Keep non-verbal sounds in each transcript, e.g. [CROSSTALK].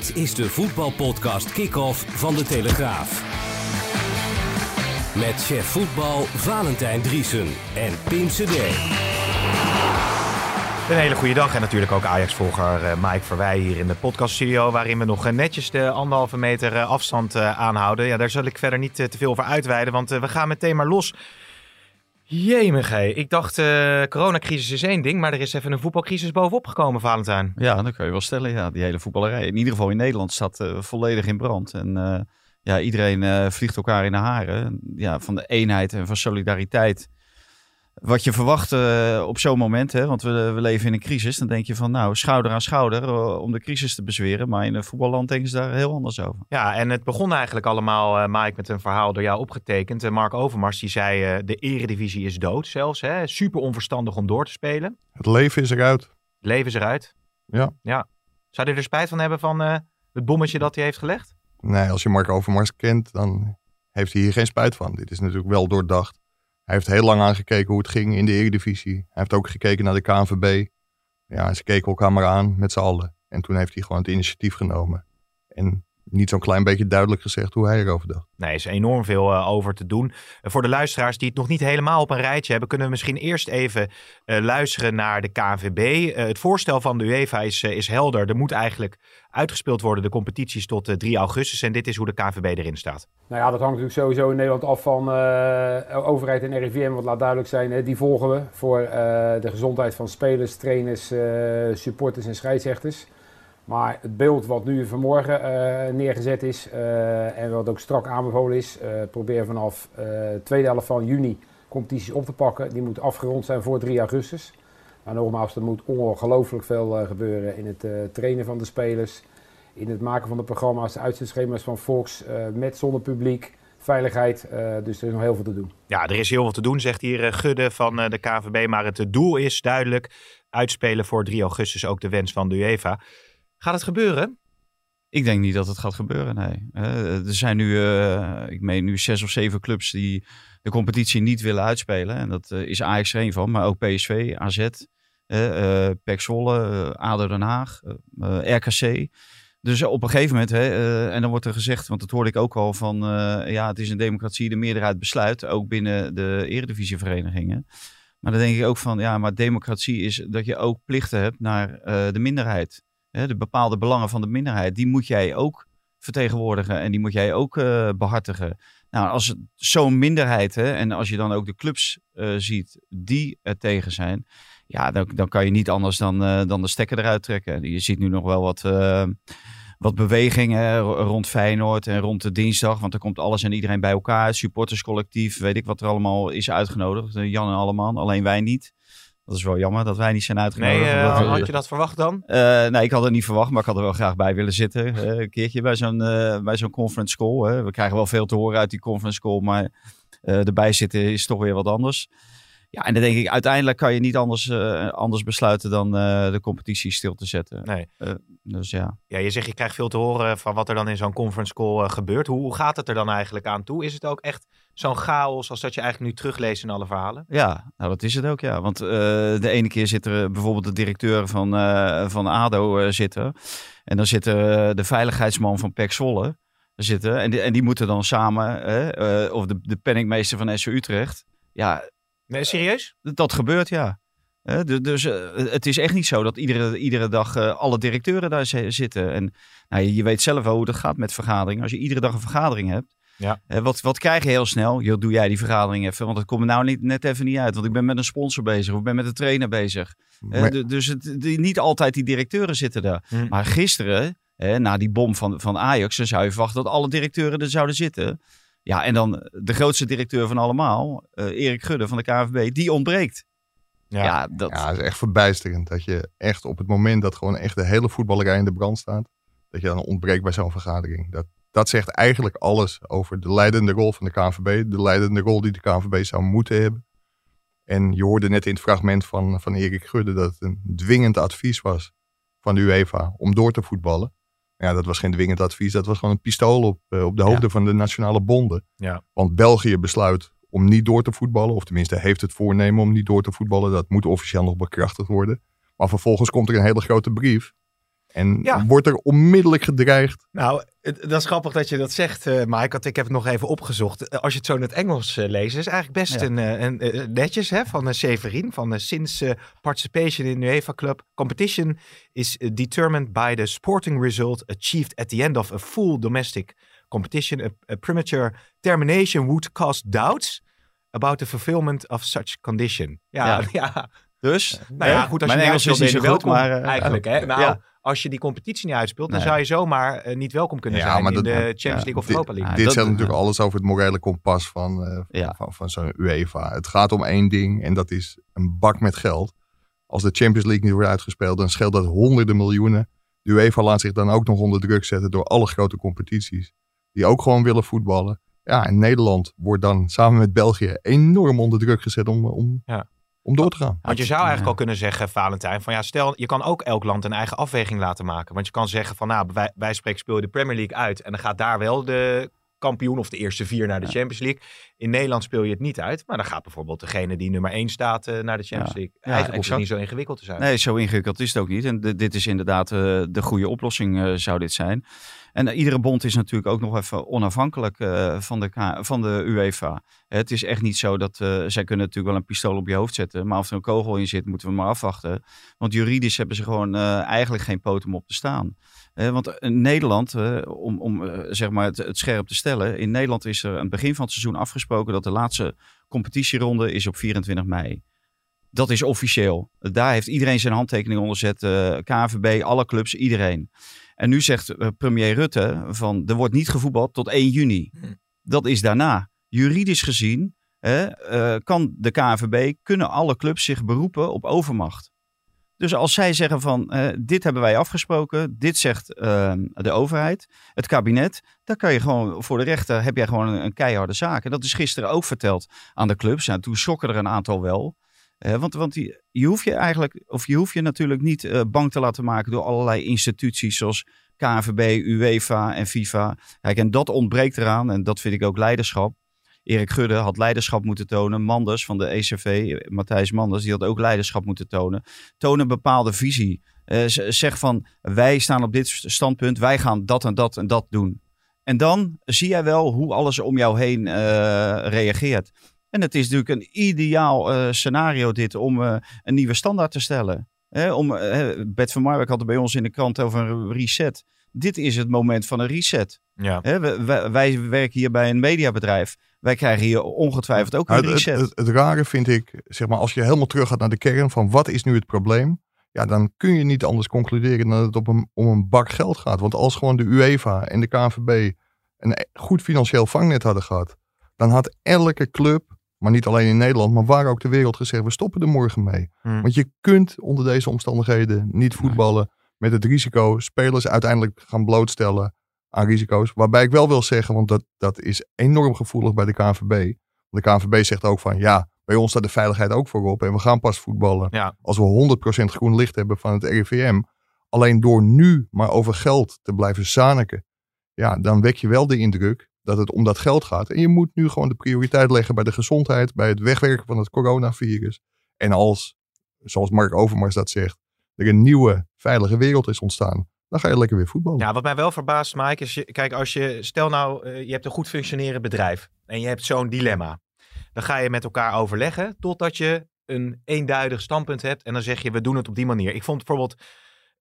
Dit is de voetbalpodcast Kick-Off van De Telegraaf. Met chef voetbal Valentijn Driesen en Pim CD. Een hele goede dag en natuurlijk ook Ajax-volger uh, Mike Verwij hier in de podcaststudio... waarin we nog uh, netjes de anderhalve meter uh, afstand aanhouden. Ja, daar zal ik verder niet te veel over uitweiden, want we gaan meteen maar los. Jemig, ik dacht coronacrisis is één ding, maar er is even een voetbalcrisis bovenop gekomen, Valentijn. Ja, dat kun je wel stellen. Ja, die hele voetballerij, in ieder geval in Nederland, staat volledig in brand. En ja, iedereen vliegt elkaar in de haren. Ja, van de eenheid en van solidariteit wat je verwacht uh, op zo'n moment, hè, want we, we leven in een crisis, dan denk je van nou, schouder aan schouder uh, om de crisis te bezweren. Maar in een voetballand denken ze daar heel anders over. Ja, en het begon eigenlijk allemaal, uh, Mike, met een verhaal door jou opgetekend. Mark Overmars die zei, de eredivisie is dood zelfs. Hè? Super onverstandig om door te spelen. Het leven is eruit. Het leven is eruit. Ja. ja. Zou je er spijt van hebben van het bommetje dat hij heeft gelegd? Nee, als je Mark Overmars kent, dan heeft hij hier geen spijt van. Dit is natuurlijk wel doordacht. Hij heeft heel lang aangekeken hoe het ging in de Eredivisie. Hij heeft ook gekeken naar de KNVB. Ja, ze keken elkaar maar aan met z'n allen. En toen heeft hij gewoon het initiatief genomen. En niet zo'n klein beetje duidelijk gezegd hoe hij erover dacht. Nee, er is enorm veel uh, over te doen. Uh, voor de luisteraars die het nog niet helemaal op een rijtje hebben, kunnen we misschien eerst even uh, luisteren naar de KNVB. het voorstel van de UEFA is, is helder. Er moet eigenlijk uitgespeeld worden, de competities tot 3 augustus. En dit is hoe de KNVB erin staat. Nou ja, dat hangt natuurlijk sowieso in Nederland af van overheid en RIVM. Wat laat duidelijk zijn, hè, die volgen we voor de gezondheid van spelers, trainers, supporters en scheidsrechters. Maar het beeld wat nu vanmorgen uh, neergezet is uh, en wat ook strak aanbevolen is, uh, probeer vanaf de tweede helft van juni competities op te pakken. Die moet afgerond zijn voor 3 augustus. Maar nogmaals, er moet ongelooflijk veel gebeuren in het trainen van de spelers, in het maken van de programma's, de uitzendschema's van Fox, met zonder publiek, veiligheid. dus er is nog heel veel te doen. Ja, er is heel veel te doen, zegt hier Gudde van de KVB. Maar het doel is duidelijk uitspelen voor 3 augustus, ook de wens van de UEFA. Gaat het gebeuren? Ik denk niet dat het gaat gebeuren, nee. er zijn nu, uh, ik meen nu zes of zeven clubs die de competitie niet willen uitspelen. En dat uh, is Ajax er een van, maar ook PSV, AZ, uh, PEC Zwolle, ADO Den Haag, RKC. Dus op een gegeven moment, hè, en dan wordt er gezegd, want dat hoorde ik ook al van, ja, het is een democratie, de meerderheid besluit, ook binnen de eredivisieverenigingen. Maar dan denk ik ook van, ja, maar democratie is dat je ook plichten hebt naar de minderheid de bepaalde belangen van de minderheid, die moet jij ook vertegenwoordigen en die moet jij ook uh, behartigen. Nou, als zo'n minderheid, hè, en als je dan ook de clubs uh, ziet die er tegen zijn, ja, dan, dan kan je niet anders dan, uh, dan de stekker eruit trekken. Je ziet nu nog wel wat, wat bewegingen rond Feyenoord en rond de dinsdag, want er komt alles en iedereen bij elkaar. Supporterscollectief, weet ik wat er allemaal is uitgenodigd. Jan en Alleman, alleen wij niet. Dat is wel jammer dat wij niet zijn uitgenodigd. Nee, uh, had je dat verwacht dan? Uh, nee, ik had het niet verwacht, maar ik had er wel graag bij willen zitten. Uh, een keertje bij zo'n bij zo'n conference call. Hè. We krijgen wel veel te horen uit die conference call, maar erbij zitten is toch weer wat anders. Ja, en dan denk ik, uiteindelijk kan je niet anders, anders besluiten dan de competitie stil te zetten. Nee. Dus ja. Ja, je zegt je krijgt veel te horen van wat er dan in zo'n conference call gebeurt. Hoe, hoe, gaat het er dan eigenlijk aan toe? Is het ook echt zo'n chaos als dat je eigenlijk nu terugleest in alle verhalen? Ja, nou dat is het ook, ja. Want de ene keer zit er bijvoorbeeld de directeur van, van ADO zitten. En dan zit er de veiligheidsman van PEC Zwolle zitten. En die, en die moeten dan samen, of de, de penningmeester van SC Utrecht... Ja, Nee, serieus? Dat gebeurt, ja. dus het is echt niet zo dat iedere, iedere dag alle directeuren daar zitten. En nou, je, je, weet zelf wel hoe dat gaat met vergaderingen. Als je iedere dag een vergadering hebt, ja. uh, wat, wat krijg je heel snel? Jo, doe jij die vergadering even, want het komt er nou niet, net even niet uit. Want ik ben met een sponsor bezig of ik ben met een trainer bezig. Maar... dus het, die, niet altijd die directeuren zitten daar. Hm. Maar gisteren, na die bom van, van Ajax, dan zou je verwachten dat alle directeuren er zouden zitten. Ja, en dan de grootste directeur van allemaal, uh, Erik Gudde van de KNVB, die ontbreekt. Ja. Ja, dat... ja, is echt verbijsterend. Dat je echt op het moment dat gewoon echt de hele voetballerij in de brand staat, dat je dan ontbreekt bij zo'n vergadering. Dat, dat zegt eigenlijk alles over de leidende rol van de KNVB, de leidende rol die de KNVB zou moeten hebben. En je hoorde net in het fragment van, van Erik Gudde dat het een dwingend advies was van de UEFA om door te voetballen. Ja, dat was geen dwingend advies. Dat was gewoon een pistool op, uh, op de hoofden ja. van de nationale bonden. Ja. Want België besluit om niet door te voetballen. Of tenminste heeft het voornemen om niet door te voetballen. Dat moet officieel nog bekrachtigd worden. Maar vervolgens komt er een hele grote brief. En wordt er onmiddellijk gedreigd. Nou, dat is grappig dat je dat zegt, uh, Mike. Want ik heb het nog even opgezocht. Eh, als je het zo in het Engels uh, leest, is eigenlijk best een, een, netjes hè, van Severin. Van since participation in UEFA Club competition is determined by the sporting result achieved at the end of a full domestic competition. A, premature termination would cause doubts about the fulfillment of such condition. Ja, ja. [LAUGHS] Dus, nou ja, goed, als je Engels is niet zo goed, maar eigenlijk, hè? Nou, als je die competitie niet uitspeelt, dan zou je zomaar uh, niet welkom kunnen zijn in de Champions League of Europa League. dit zegt natuurlijk alles over het morele kompas van, uh, van, van zo'n UEFA. Het gaat om één ding en dat is een bak met geld. Als de Champions League niet wordt uitgespeeld, dan scheelt dat honderden miljoenen. De UEFA laat zich dan ook nog onder druk zetten door alle grote competities. Die ook gewoon willen voetballen. Ja, en Nederland wordt dan samen met België enorm onder druk gezet om, om ja om door te gaan. Want je zou eigenlijk al kunnen zeggen, Valentijn, van ja, stel, je kan ook elk land een eigen afweging laten maken. Want je kan zeggen van, nou, wij, wij spreken speel je de Premier League uit en dan gaat daar wel de kampioen of de eerste vier naar de Champions League. In Nederland speel je het niet uit, maar dan gaat bijvoorbeeld degene die nummer één staat uh, naar de Champions League. Ja, Eigenlijk hoeft het niet zo ingewikkeld te zijn. Nee, zo ingewikkeld is het ook niet. En dit is inderdaad uh, de goede oplossing uh, zou dit zijn. En iedere bond is natuurlijk ook nog even onafhankelijk van, de, van de UEFA. Het is echt niet zo dat zij kunnen natuurlijk wel een pistool op je hoofd zetten, maar of er een kogel in zit, moeten we maar afwachten. Want juridisch hebben ze gewoon eigenlijk geen poot om op te staan. Want in Nederland, om, om zeg maar het, het, scherp te stellen, in Nederland is er aan het begin van het seizoen afgesproken dat de laatste competitieronde is op 24 mei. Dat is officieel. Daar heeft iedereen zijn handtekening onder gezet. KVB, alle clubs, iedereen. En nu zegt premier Rutte van er wordt niet gevoetbald tot 1 juni. Hm. Dat is daarna. Juridisch gezien kan de KVB, kunnen alle clubs zich beroepen op overmacht. Dus als zij zeggen van uh, dit hebben wij afgesproken, dit zegt uh, de overheid, het kabinet, dan kan je gewoon voor de rechter heb jij gewoon een, keiharde zaak. En dat is gisteren ook verteld aan de clubs. En toen schokken er een aantal wel. Uh, want want die, je hoeft je eigenlijk, of je hoeft je natuurlijk niet uh, bang te laten maken door allerlei instituties zoals KNVB, UEFA en FIFA. Kijk, en dat ontbreekt eraan en dat vind ik ook leiderschap. Erik Gudde had leiderschap moeten tonen. Manders van de ECV, Matthijs Manders, die had ook leiderschap moeten tonen. Toon een bepaalde visie. Uh, zeg van, wij staan op dit standpunt, wij gaan dat en dat en dat doen. En dan zie jij wel hoe alles om jou heen uh, reageert. En het is natuurlijk een ideaal uh, scenario dit om een nieuwe standaard te stellen. om, Bert van Marwijk had het bij ons in de krant over een reset. Dit is het moment van een reset. Ja. wij, wij werken hier bij een mediabedrijf. Wij krijgen hier ongetwijfeld ook een reset. Het, het, rare vind ik, zeg maar, als je helemaal terug gaat naar de kern van wat is nu het probleem, ja, dan kun je niet anders concluderen dan dat het op een, om een bak geld gaat. Want als gewoon de UEFA en de KNVB een goed financieel vangnet hadden gehad, dan had elke club, maar niet alleen in Nederland, maar waar ook de wereld gezegd, we stoppen er morgen mee. Hmm. Want je kunt onder deze omstandigheden niet voetballen met het risico spelers uiteindelijk gaan blootstellen aan risico's. Waarbij ik wel wil zeggen, want dat, dat is enorm gevoelig bij de KNVB. De KNVB zegt ook van ja, bij ons staat de veiligheid ook voorop. En we gaan pas voetballen als we 100% groen licht hebben van het RIVM. Alleen door nu maar over geld te blijven zaniken. Ja, dan wek je wel de indruk dat het om dat geld gaat. En je moet nu gewoon de prioriteit leggen bij de gezondheid, bij het wegwerken van het coronavirus. En als, zoals Mark Overmars dat zegt, er een nieuwe veilige wereld is ontstaan, dan ga je lekker weer voetballen. Ja, wat mij wel verbaast, Mike, is, kijk, als je, stel nou, uh, je hebt een goed functionerend bedrijf en je hebt zo'n dilemma. Dan ga je met elkaar overleggen totdat je een eenduidig standpunt hebt en dan zeg je, we doen het op die manier. Ik vond bijvoorbeeld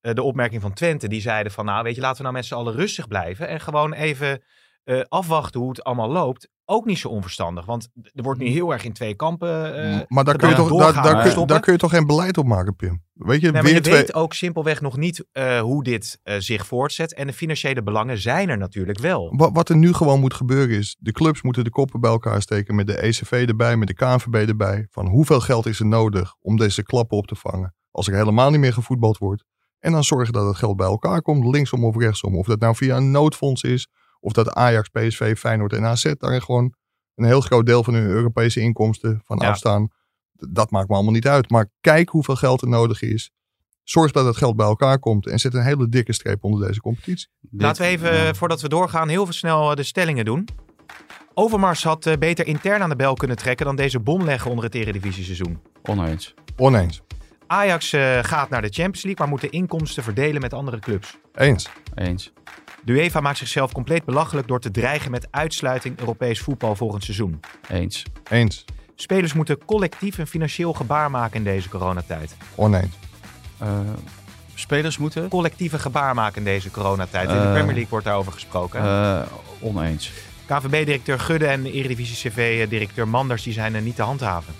uh, de opmerking van Twente, die zeiden van, nou weet je, laten we nou met z'n allen rustig blijven en gewoon even uh, afwachten hoe het allemaal loopt ook niet zo onverstandig. Want er wordt nu mm. heel erg in twee kampen. Uh, maar daar kun, je toch, daar, daar, kun, daar kun je toch geen beleid op maken, Pim? Weet je, nee, weer je twee... weet ook simpelweg nog niet uh, hoe dit uh, zich voortzet. En de financiële belangen zijn er natuurlijk wel. Wat, wat, er nu gewoon moet gebeuren is, de clubs moeten de koppen bij elkaar steken met de ECV erbij, met de KNVB erbij. Van hoeveel geld is er nodig om deze klappen op te vangen? Als er helemaal niet meer gevoetbald wordt. En dan zorgen dat het geld bij elkaar komt, linksom of rechtsom. Of dat nou via een noodfonds is, of dat Ajax, PSV, Feyenoord en AZ daar gewoon een heel groot deel van hun Europese inkomsten van afstaan. Dat maakt me allemaal niet uit. Maar kijk hoeveel geld er nodig is. Zorg dat het geld bij elkaar komt en zet een hele dikke streep onder deze competitie. Laten we even, voordat we doorgaan, heel veel snel eh, de stellingen doen. Overmars had eh, beter intern aan de bel kunnen trekken dan deze bom leggen onder het Eredivisie seizoen. Oneens. Oneens. Ajax uh, gaat naar de Champions League, maar moet de inkomsten verdelen met andere clubs. Eens. Eens. De UEFA maakt zichzelf compleet belachelijk door te dreigen met uitsluiting Europees voetbal volgend seizoen. Eens. Eens. Spelers moeten collectief een financieel gebaar maken in deze coronatijd. Oneens. Uh, spelers moeten? Collectieve gebaar maken in deze coronatijd. In de Premier League wordt daarover gesproken. Uh, oneens. KVB-directeur Gudde en Eredivisie CV-directeur Manders die zijn er niet te handhaven.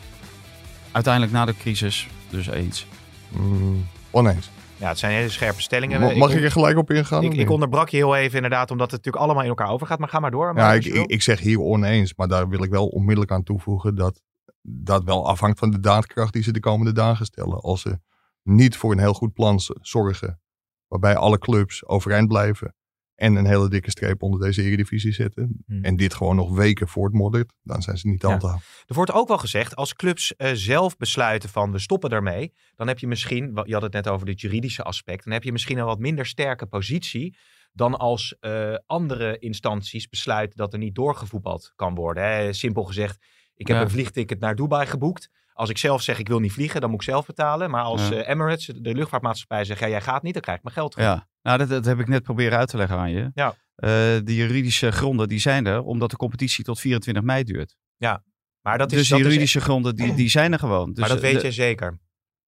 Uiteindelijk na de crisis, dus eens. Mm, oneens. Ja, het zijn hele scherpe stellingen. Mag ik, er gelijk op ingaan? Ik, ik, onderbrak je heel even inderdaad, omdat het natuurlijk allemaal in elkaar overgaat. Maar ga maar door. Maar ja, ik, ik, zeg hier oneens, maar daar wil ik wel onmiddellijk aan toevoegen dat dat wel afhangt van de daadkracht die ze de komende dagen stellen. Als ze niet voor een heel goed plan zorgen, waarbij alle clubs overeind blijven, en een hele dikke streep onder deze Eredivisie zetten. Hmm. En dit gewoon nog weken voortmoddert, dan zijn ze niet aan te houden. Er wordt ook wel gezegd, als clubs uh, zelf besluiten van we stoppen daarmee, dan heb je misschien, je had het net over het juridische aspect, dan heb je misschien een wat minder sterke positie dan als uh, andere instanties besluiten dat er niet doorgevoetbald kan worden. Hè? Simpel gezegd, ik heb een vliegticket naar Dubai geboekt. Als ik zelf zeg ik wil niet vliegen, dan moet ik zelf betalen. Maar als uh, Emirates, de luchtvaartmaatschappij, zegt ja, jij gaat niet, dan krijg ik mijn geld terug. Ja, nou dat, dat heb ik net proberen uit te leggen aan je. Ja. Uh, de juridische gronden die zijn er, omdat de competitie tot 24 mei duurt. Ja, maar dat is... Dus de juridische gronden, die, die zijn er gewoon. Dus maar dat weet je zeker?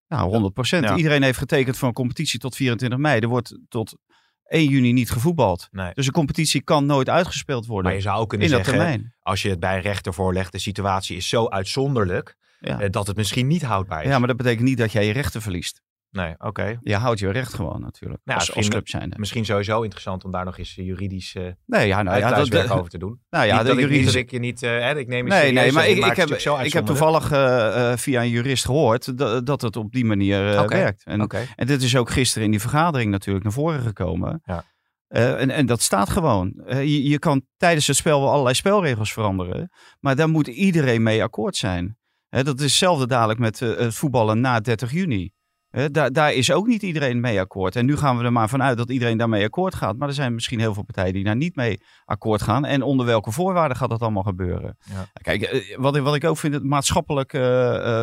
Nou, 100 procent. Iedereen heeft getekend voor een competitie tot 24 mei. Er wordt tot 1 juni niet gevoetbald. Nee. Dus een competitie kan nooit uitgespeeld worden. Maar je zou ook kunnen in zeggen, dat termijn. als je het bij een rechter voorlegt, de situatie is zo uitzonderlijk ja. Eh, dat het misschien niet houdbaar is. Ja, maar dat betekent niet dat jij je rechten verliest. Nee, oké. Je houdt je recht gewoon natuurlijk. Nou, als, als club zijnde. Misschien sowieso interessant om daar nog eens juridisch uh, nee, ja, nou, ja, dat, over te doen. Nou ja, niet de juridisch... ik, je niet, uh, hè, ik neem nee, nee, maar ik, ik, heb, ik heb toevallig uh, via een jurist gehoord dat, dat het op die manier okay. werkt. En, okay. en dit is ook gisteren in die vergadering natuurlijk naar voren gekomen. Ja. Uh, en, en dat staat gewoon. Uh, je, je kan tijdens het spel wel allerlei spelregels veranderen. Maar daar moet iedereen mee akkoord zijn. Hè, dat is hetzelfde dadelijk met uh, voetballen na 30 juni. Daar, daar is ook niet iedereen mee akkoord. En nu gaan we er maar vanuit dat iedereen daarmee akkoord gaat. Maar er zijn misschien heel veel partijen die daar niet mee akkoord gaan. En onder welke voorwaarden gaat dat allemaal gebeuren? Ja. Kijk, wat, wat ik ook vind, het maatschappelijk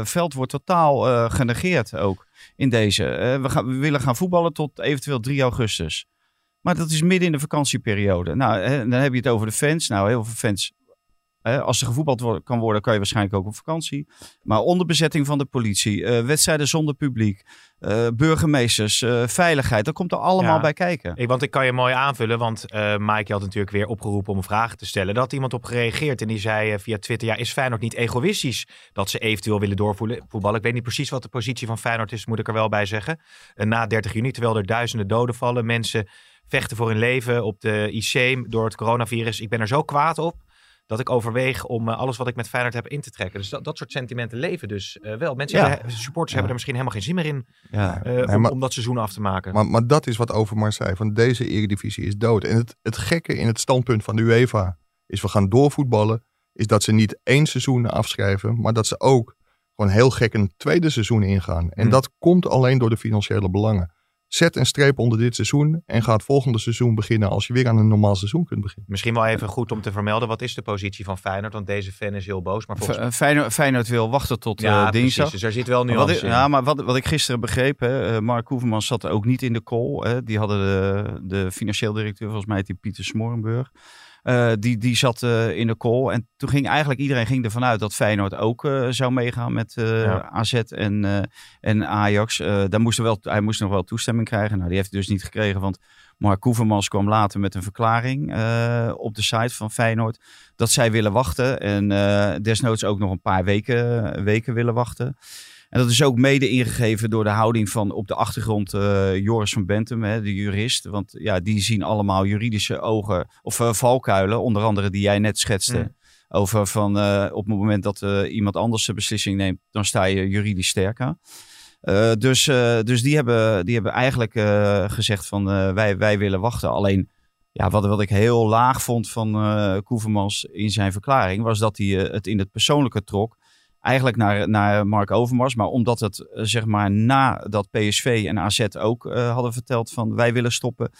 veld wordt totaal genegeerd ook in deze. we, gaan, we willen gaan voetballen tot eventueel 3 augustus. Maar dat is midden in de vakantieperiode. Nou, hè, dan heb je het over de fans. Nou, heel veel fans. Als er gevoetbald kan worden, kan je waarschijnlijk ook op vakantie. Maar onderbezetting van de politie, uh, wedstrijden zonder publiek, uh, burgemeesters, uh, veiligheid, dat komt er allemaal ja, bij kijken. Ik, want ik kan je mooi aanvullen, want Mike had natuurlijk weer opgeroepen om vragen te stellen. Daar had iemand op gereageerd en die zei via Twitter, ja, is Feyenoord niet egoïstisch dat ze eventueel willen doorvoetballen? Ik weet niet precies wat de positie van Feyenoord is, moet ik er wel bij zeggen. na 30 juni, terwijl er duizenden doden vallen, mensen vechten voor hun leven op de IC door het coronavirus. Ik ben er zo kwaad op dat ik overweeg om uh, alles wat ik met Feyenoord heb in te trekken. Dus dat, dat soort sentimenten leven dus uh, wel. Mensen, ja. hebben, supporters hebben er misschien helemaal geen zin meer in ja. uh, nee, om, maar, om, dat seizoen af te maken. Maar, maar dat is wat Overmars zei, van deze eredivisie is dood. En het, het gekke in het standpunt van de UEFA is we gaan doorvoetballen, is dat ze niet één seizoen afschrijven, maar dat ze ook gewoon heel gek een tweede seizoen ingaan. En Hmm. dat komt alleen door de financiële belangen. Zet een streep onder dit seizoen en ga het volgende seizoen beginnen als je weer aan een normaal seizoen kunt beginnen. Misschien wel even goed om te vermelden, wat is de positie van Feyenoord? Want deze fan is heel boos. Maar volgens... F Feyenoord, Feyenoord wil wachten tot ja, uh, dinsdag. Precies, dus er zit wel nu wat ik, Ja, maar wat, wat ik gisteren begreep, hè, uh, Mark Hoevermans zat ook niet in de call. Hè, die hadden de, de financieel directeur, volgens mij die Pieter Smorenburg. Uh, die, die zat uh, in de call. En toen ging eigenlijk iedereen ging ervan uit dat Feyenoord ook uh, zou meegaan met ja. AZ en, en Ajax. daar moest er wel, hij moest nog wel toestemming krijgen. Nou, die heeft hij dus niet gekregen. Want Mark Koevermans kwam later met een verklaring op de site van Feyenoord. Dat zij willen wachten. En desnoods ook nog een paar weken, weken willen wachten. En dat is ook mede ingegeven door de houding van op de achtergrond uh, Joris van Bentum, hè, de jurist. Want ja, die zien allemaal juridische ogen of uh, valkuilen, onder andere die jij net schetste. Mm. Over van uh, op het moment dat iemand anders de beslissing neemt, dan sta je juridisch sterker. dus, dus die, hebben, die hebben eigenlijk gezegd van wij, wij willen wachten. Alleen ja, wat, wat ik heel laag vond van Koevermans in zijn verklaring, was dat hij het in het persoonlijke trok eigenlijk naar, naar Mark Overmars. Maar omdat het zeg maar nadat PSV en AZ ook uh, hadden verteld van wij willen stoppen.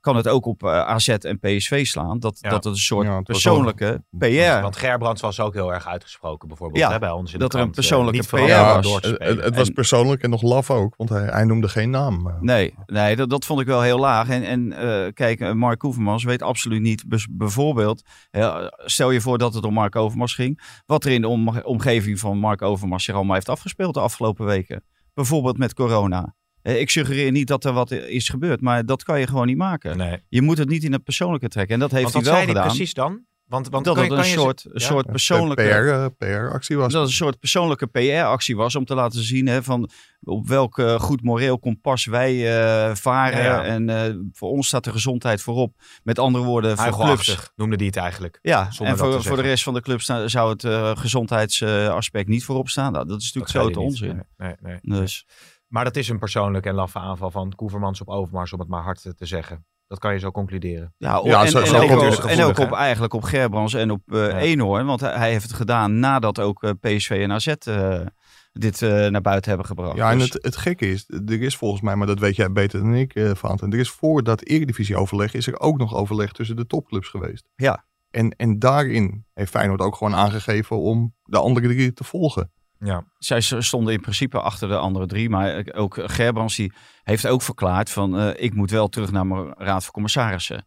Kan het ook op uh, AZ en PSV slaan. Dat, dat het een soort Ja, het was persoonlijke PR... Want Gerbrands was ook heel erg uitgesproken bijvoorbeeld Ja, hè, bij ons in dat de er een eh, persoonlijke PR was. door te Het, het, was persoonlijk en nog laf ook, want hij, hij noemde geen naam. eh. Nee, nee dat, dat vond ik wel heel laag. En, en eh, kijk, eh, Mark Overmars weet absoluut niet, bijvoorbeeld, eh, stel je voor dat het om Mark Overmars ging, wat er in de om- omgeving van Mark Overmars zich allemaal heeft afgespeeld de afgelopen weken. Bijvoorbeeld met corona. Eh, ik suggereer niet dat er wat is gebeurd, maar dat kan je gewoon niet maken. Nee. Je moet het niet in het persoonlijke trekken. En dat heeft hij wel hij gedaan. precies dan? Want, want dat kan het een kan je- soort, ja? persoonlijke... PR, PR-actie was. Dat het een soort persoonlijke PR-actie was om te laten zien hè, van op welk eh, goed moreel kompas wij eh, varen. Ja, ja. En eh, voor ons staat de gezondheid voorop. Met andere woorden, voor clubs. Noemde die het eigenlijk. Ja, en voor, voor de rest van de clubs zou het gezondheidsaspect niet voorop staan. Nou, dat is natuurlijk zei grote onzin. Nee, nee, nee. Dus Maar dat is een persoonlijke en laffe aanval van Koevermans op Overmars, om het maar hard te- zeggen. Dat kan je zo concluderen. ja, Ja, en, zo- en, zo ook, en op eigenlijk op Gerbrands en op eh Ja. Eenhoorn. Want hij, heeft het gedaan nadat ook eh, PSV en AZ eh, dit eh, naar buiten hebben gebracht. Ja, en Dus- het, het gekke is, er is volgens mij, maar dat weet jij beter dan ik, eh Vaanten, er is voor dat eredivisie-overleg is er ook nog overleg tussen de topclubs geweest. Ja. En, en daarin heeft Feyenoord ook gewoon aangegeven om de andere drie te volgen. Ja. zij stonden in principe achter de andere drie. Maar ook Gerbrands die heeft ook verklaard van eh, ik moet wel terug naar mijn raad van commissarissen.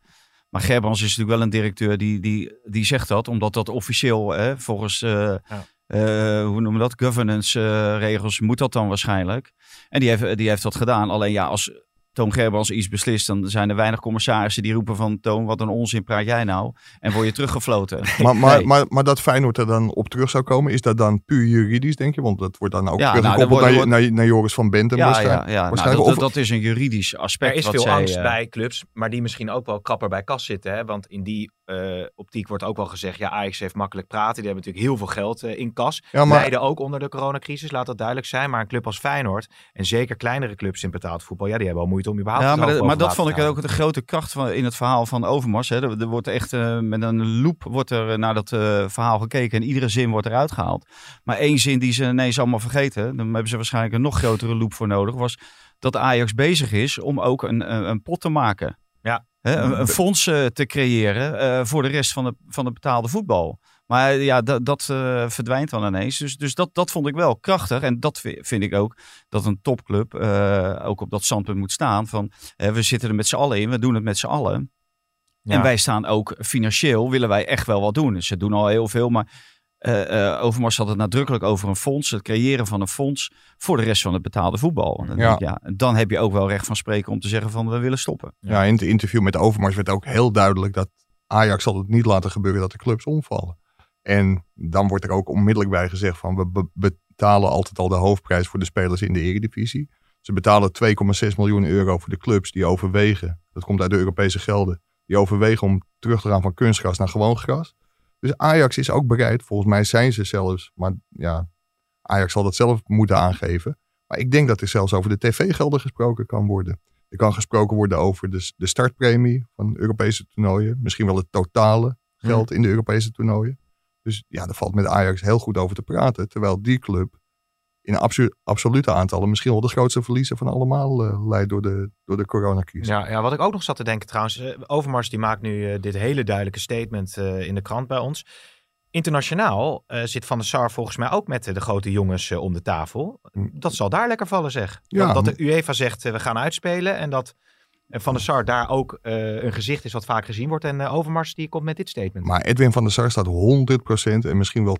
Maar Gerbrands is natuurlijk wel een directeur die, die, die zegt dat. Omdat dat officieel hè, volgens, eh, eh, hoe noemen we dat, governance eh, regels moet dat dan waarschijnlijk. En die heeft, die heeft dat gedaan. Alleen ja, als Toon Gerbrands iets beslist, dan zijn er weinig commissarissen die roepen van Toon, wat een onzin praat jij nou? En word je teruggefloten. [LAUGHS] Maar, maar, maar, maar dat Feyenoord er dan op terug zou komen, is dat dan puur juridisch, denk je? Want dat wordt dan ook Ja, nou, dat wordt- naar, naar, Joris van Bentum. Ja, waarschijnlijk. ja, ja. Nou, waarschijnlijk. dat, Of- dat is een juridisch aspect. Er is wat veel zij, angst eh, bij clubs, maar die misschien ook wel krapper bij kas zitten. Hè? Want in die eh, optiek wordt ook wel gezegd, ja, Ajax heeft makkelijk praten. Die hebben natuurlijk heel veel geld eh, in kas. Ja, maar- Leiden ook onder de coronacrisis, laat dat duidelijk zijn. Maar een club als Feyenoord, en zeker kleinere clubs in betaald voetbal, ja, die hebben wel moeite om überhaupt Ja, maar, dat- maar dat vond ik ook te de grote kracht van, in het verhaal van Overmars. Hè. Er, er wordt echt eh, met een loop wordt er naar dat verhaal gekeken en iedere zin wordt eruit gehaald. Maar één zin die ze ineens allemaal vergeten, dan hebben ze waarschijnlijk een nog grotere loop voor nodig, was dat Ajax bezig is om ook een, een pot te maken. Hè, een, een fonds te creëren eh, voor de rest van de, van de betaalde voetbal. Maar ja, dat, dat eh, verdwijnt dan ineens. Dus, dus dat, dat vond ik wel krachtig. En dat vi- vind ik ook dat een topclub eh, ook op dat standpunt moet staan. Van we zitten er met z'n allen in, we doen het met z'n allen. Ja. En wij staan ook financieel, willen wij echt wel wat doen. Ze doen al heel veel, maar eh eh, Overmars had het nadrukkelijk over een fonds. Het creëren van een fonds voor de rest van het betaalde voetbal. En dan, Ja. denk ik, ja, dan heb je ook wel recht van spreken om te zeggen van we willen stoppen. Ja, in het interview met Overmars werd ook heel duidelijk dat Ajax zal het niet laten gebeuren dat de clubs omvallen. En dan wordt er ook onmiddellijk bij gezegd van we be- betalen altijd al de hoofdprijs voor de spelers in de eredivisie. Ze betalen 2,6 miljoen euro voor de clubs die overwegen, dat komt uit de Europese gelden, die overwegen om terug te gaan van kunstgras naar gewoon gras. Dus Ajax is ook bereid, volgens mij zijn ze zelfs, maar ja, Ajax zal dat zelf moeten aangeven. Maar ik denk dat er zelfs over de tv-gelden gesproken kan worden. Er kan gesproken worden over de, de startpremie van Europese toernooien. Misschien wel het totale geld in de Europese toernooien. Dus ja, daar valt met Ajax heel goed over te praten. Terwijl die club in abso- absolute aantallen misschien wel de grootste verliezer van allemaal eh, leidt door de, door de coronacrisis. Ja, ja, wat ik ook nog zat te denken trouwens. eh, Overmars die maakt nu eh, dit hele duidelijke statement in de krant bij ons. Internationaal zit Van der Sar volgens mij ook met de grote jongens om de tafel. Dat zal daar lekker vallen zeg. Ja. Dat, dat de UEFA zegt we gaan uitspelen. En dat Van der Sar daar ook een gezicht is wat vaak gezien wordt. En Overmars die komt met dit statement. Maar Edwin van der Sar staat 100% en misschien wel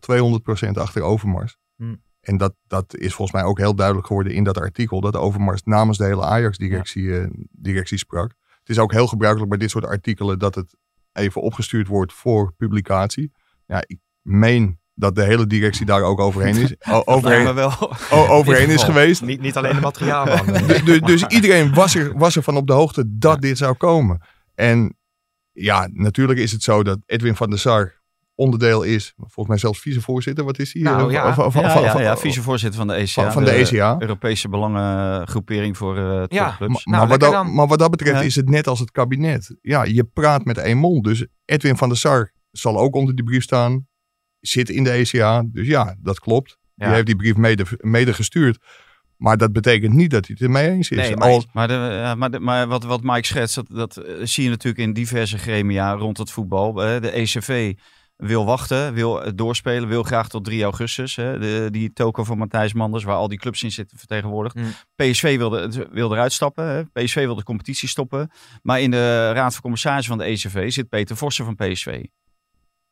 200% achter Overmars. Hmm. En dat, dat is volgens mij ook heel duidelijk geworden in dat artikel. Dat Overmars namens de hele Ajax-directie eh, directie sprak. Het is ook heel gebruikelijk bij dit soort artikelen dat het even opgestuurd wordt voor publicatie. Ja, ik meen dat de hele directie daar ook overheen is. [LAUGHS] Overheen, wel. overheen is geweest. Niet, niet alleen de materiaalman. [LAUGHS] Dus, dus, dus [LAUGHS] iedereen was er, was er van op de hoogte dat dit zou komen. En ja, natuurlijk is het zo dat Edwin van der Sar onderdeel is, volgens mij zelfs vicevoorzitter, wat is hij? Nou, Eh, ja. van- van- ja, van- ja, vicevoorzitter van de ECA. van- de ECA. Europese Belangengroepering voor eh Ja. Nou, maar, wat dat, dan. maar wat dat betreft Ja. is het net als het kabinet. Ja, je praat met één mond. Dus Edwin van der Sar zal ook onder die brief staan. Zit in de ECA. Dus ja, dat klopt. Ja. Die heeft die brief mede, mede gestuurd. Maar dat betekent niet dat hij het ermee eens is. Nee, maar, Als, maar, de, maar, de, maar wat, wat Mike schetst, dat, dat eh, zie je natuurlijk in diverse gremia rond het voetbal. De ECV wil wachten, wil doorspelen, wil graag tot 3 augustus. Hè, de, die token van Matthijs Manders, waar al die clubs in zitten vertegenwoordigd. Mm. PSV wilde, wilde eruit stappen. Hè. PSV wil de competitie stoppen. Maar in de Raad van Commissarissen van de ECV zit Peter Vossen van PSV.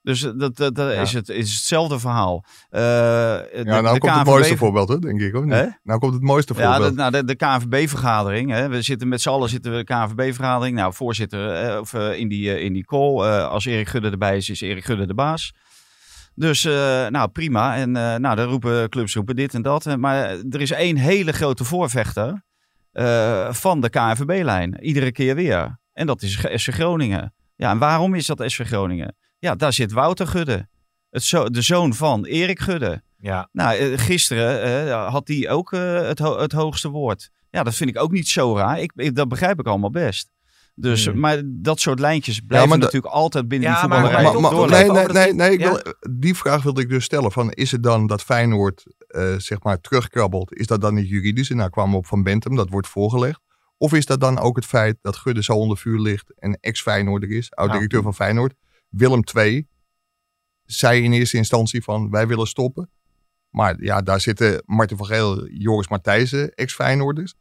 Dus dat, dat, dat Ja. is, het, is hetzelfde verhaal. Uh, ja, nou komt het mooiste voorbeeld, hè, denk ik. Of niet? Nou komt het mooiste Ja, voorbeeld. de, nou, de, de KNVB-vergadering. We zitten met z'n allen zitten we de KNVB-vergadering. Nou, voorzitter eh, of, eh, in, die, eh, in die call. eh, als Erik Gudde erbij is, is Erik Gudde de baas. Dus, eh, nou, prima. En eh, nou, dan roepen clubs roepen dit en dat. Maar er is één hele grote voorvechter eh, van de KNVB-lijn. Iedere keer weer. En dat is SV Groningen. Ja, en waarom is dat SV Groningen? Ja, daar zit Wouter Gudde. Het zo, de zoon van Erik Gudde. Ja. Nou, eh, gisteren eh, had hij ook eh, het, ho- het hoogste woord. Ja, dat vind ik ook niet zo raar. Ik, ik- dat begrijp ik allemaal best. Dus, Hmm. Maar dat soort lijntjes blijven natuurlijk altijd binnen Ja, die voetballerij maar- Maar- maar- doorlopen nee, nee, nee, ik wil, die vraag wilde ik dus stellen. Van, is het dan dat Feyenoord eh, zeg maar terugkrabbelt? Is dat dan niet juridisch? En nou kwamen we op Van Bentum, dat wordt voorgelegd. Of is dat dan ook het feit dat Gudde zo onder vuur ligt en ex-Feyenoorder is, oud-directeur van Feyenoord. Willem II zei in eerste instantie van wij willen stoppen. Maar ja, daar zitten Martin van Geel, Joris Matthijssen, ex-Feyenoorders.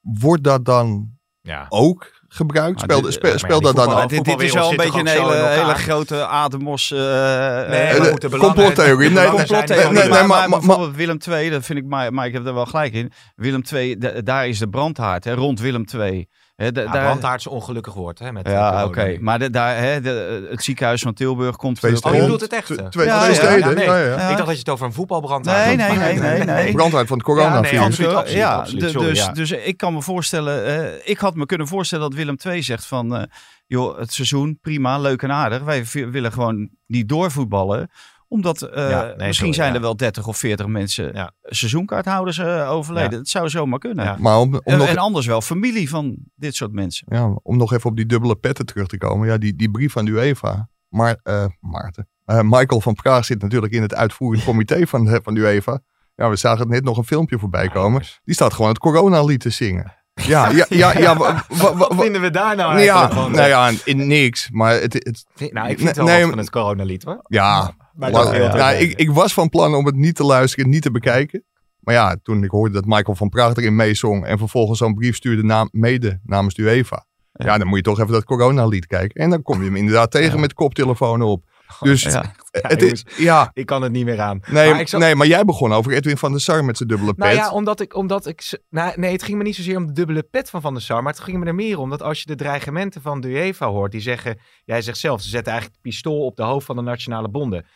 Wordt dat dan ja. ook gebruikt? Maar Speelt dit- spe- maar speelt ja, die dat dan ook? dit, dit is wel een beetje een hele, hele grote Ademos. eh Nee, de belangen- complottheorie. Nee, complottheorie. nee, nee, maar, maar- maar maar- bijvoorbeeld Willem II, dat vind ik, maar, maar ik heb er wel gelijk in. Willem II, da- daar is de brandhaard hè, rond Willem II. Hè, da- Ja, daar, brandhaard is een ongelukkig woord, hè? Met eh, ja, corona oké. Maar de, daar, hè, de, het ziekenhuis van Tilburg komt... Twee eh, Oh, je steden. bedoelt het echt? Twee- eh? twee- Ja, ja, steden. nee. Ja, ja. Ja. Ik dacht dat je het over een voetbalbrandhaard Nee, had. nee, nee, nee, [LAUGHS] nee. Brandhaard van het Ja, coronavirus. nee, absoluut, absoluut, ja, absoluut. Sorry, dus, ja. dus ik kan me voorstellen, eh, ik had me kunnen voorstellen dat Willem II zegt van, eh, joh, het seizoen, prima, leuk en aardig. Wij willen gewoon niet doorvoetballen omdat eh, Ja, nee, misschien sorry, zijn ja. er wel 30 of 40 mensen Ja. seizoenkaarthouders eh, overleden. Ja. Dat zou zomaar kunnen. Ja. Maar om, om, En, nog, en anders wel familie van dit soort mensen. ja, om nog even op die dubbele petten terug te komen. Ja, die, die brief van de UEFA. Maar, eh, Maarten. Eh, Michael van Praag zit natuurlijk in het uitvoerend comité [LAUGHS] van, de- van de UEFA. Ja, we zagen net nog een filmpje voorbij komen. Die staat gewoon het coronalied te zingen. Ja, [LAUGHS] ja, ja. ja, wa- wa- wa- Wat wa- vinden we daar nou eigenlijk ja, van? nou ja, in niks. Maar het, het, Nou, ik vind het wel Nee, wat van het coronalied, hoor. ja, Maar La- dat wil ik nou, ik, was van plan om het niet te luisteren, niet te bekijken. Maar ja, toen ik hoorde dat Michael van Praag erin meezong en vervolgens zo'n brief stuurde na, mede namens UEFA. Ja. dan moet je toch even dat coronalied kijken. En dan kom je hem inderdaad tegen Ja. met koptelefoon op. Dus Ja. het is, ja, Ik kan het niet meer aan. nee, maar zat- nee, maar jij begon over Edwin van der Sar met zijn dubbele pet. Nou ja, omdat ik, omdat ik, nou, nee, het ging me niet zozeer om de dubbele pet van Van der Sar, maar het ging me er meer om dat als je de dreigementen van de UEFA hoort, die zeggen, jij zegt zelf, ze zetten eigenlijk het pistool op de hoofd van de nationale bonden.